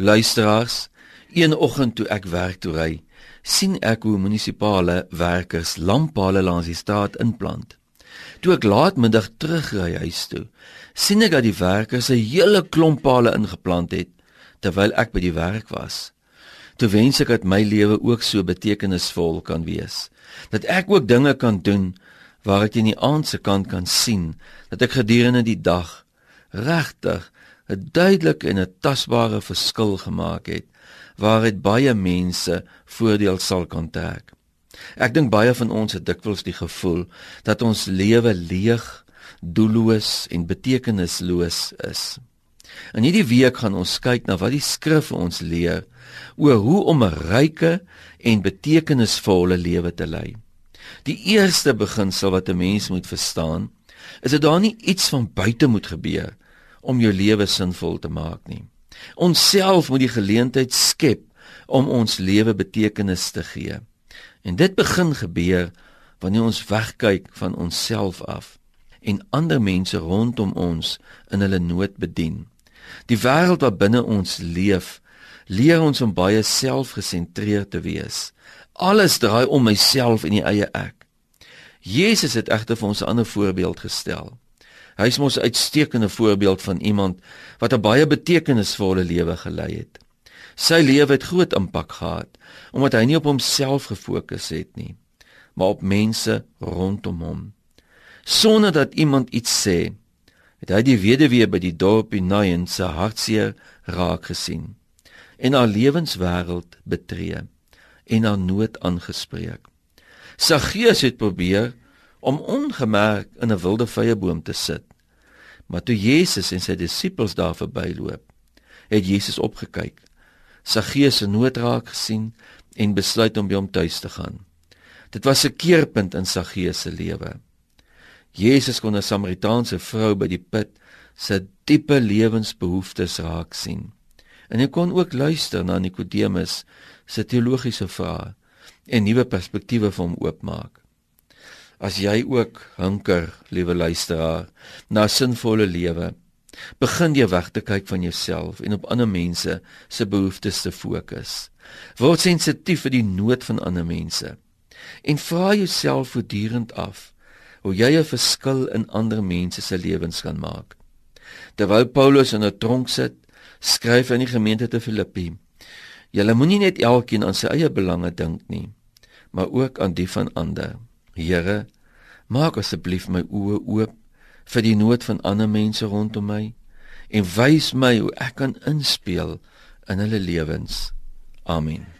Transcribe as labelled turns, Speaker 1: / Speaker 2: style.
Speaker 1: Luisteraars, een oggend toe ek werk toe ry, sien ek hoe munisipale werkers lamppale langs die straat inplant. Toe ek laatmiddag terugry huis toe, sien ek dat die werkers 'n hele klomp pale ingeplant het terwyl ek by die werk was. Toe wens ek dat my lewe ook so betekenisvol kan wees, dat ek ook dinge kan doen waar ek in die aand se kant kan sien dat ek gedurende die dag regtig 'n duidelike en 'n tasbare verskil gemaak het waaruit baie mense voordeel sal kan trek. Ek dink baie van ons het dikwels die gevoel dat ons lewe leeg, doelloos en betekenisloos is. In hierdie week gaan ons kyk na wat die skrif ons leer oor hoe om 'n ryke en betekenisvolle lewe te lei. Die eerste beginsel wat 'n mens moet verstaan, is dat daar nie iets van buite moet gebeur om jou lewe sinvol te maak nie. Ons self moet die geleentheid skep om ons lewe betekenis te gee. En dit begin gebeur wanneer ons wegkyk van onsself af en ander mense rondom ons in hulle nood bedien. Die wêreld wat binne ons leef, leer ons om baie selfgesentreerd te wees. Alles draai om myself en die eie ek. Jesus het egter vir ons 'n ander voorbeeld gestel. Hy is mos 'n uitstekende voorbeeld van iemand wat 'n baie betekenisvolle lewe gelei het. Sy lewe het groot impak gehad omdat hy nie op homself gefokus het nie, maar op mense rondom hom. Sonder dat iemand iets sê, het hy die weduwee by die dorp in Nain se hartseer raak gesien en haar lewenswêreld betree en haar nood aangespreek. Saggeus het probeer om ongemerk in 'n wilde vyeboom te sit. Maar toe Jesus en sy disippels daar verbyloop, het Jesus opgekyk, Saggeus se nood raak gesien en besluit om by hom tuis te gaan. Dit was 'n keerpunt in Saggeus se lewe. Jesus kon 'n Samaritaanse vrou by die put se diepe lewensbehoeftes raak sien. En hy kon ook luister na Nikodemus se teologiese vrae en nuwe perspektiewe vir hom oopmaak. As jy ook hunker, liewe luisteraar, na sinvolle lewe, begin jy weg te kyk van jouself en op ander mense se behoeftes te fokus. Word sensitief vir die nood van ander mense en vra jouself voortdurend af hoe jy 'n verskil in ander mense se lewens kan maak. Terwyl Paulus in 'n tronk sit, skryf hy aan die gemeente te Filippi: Julle moenie net elkeen aan sy eie belange dink nie, maar ook aan die van ander. Here, maak asseblief my oë oop vir die nood van ander mense rondom my en wys my hoe ek kan inspel in hulle lewens. Amen.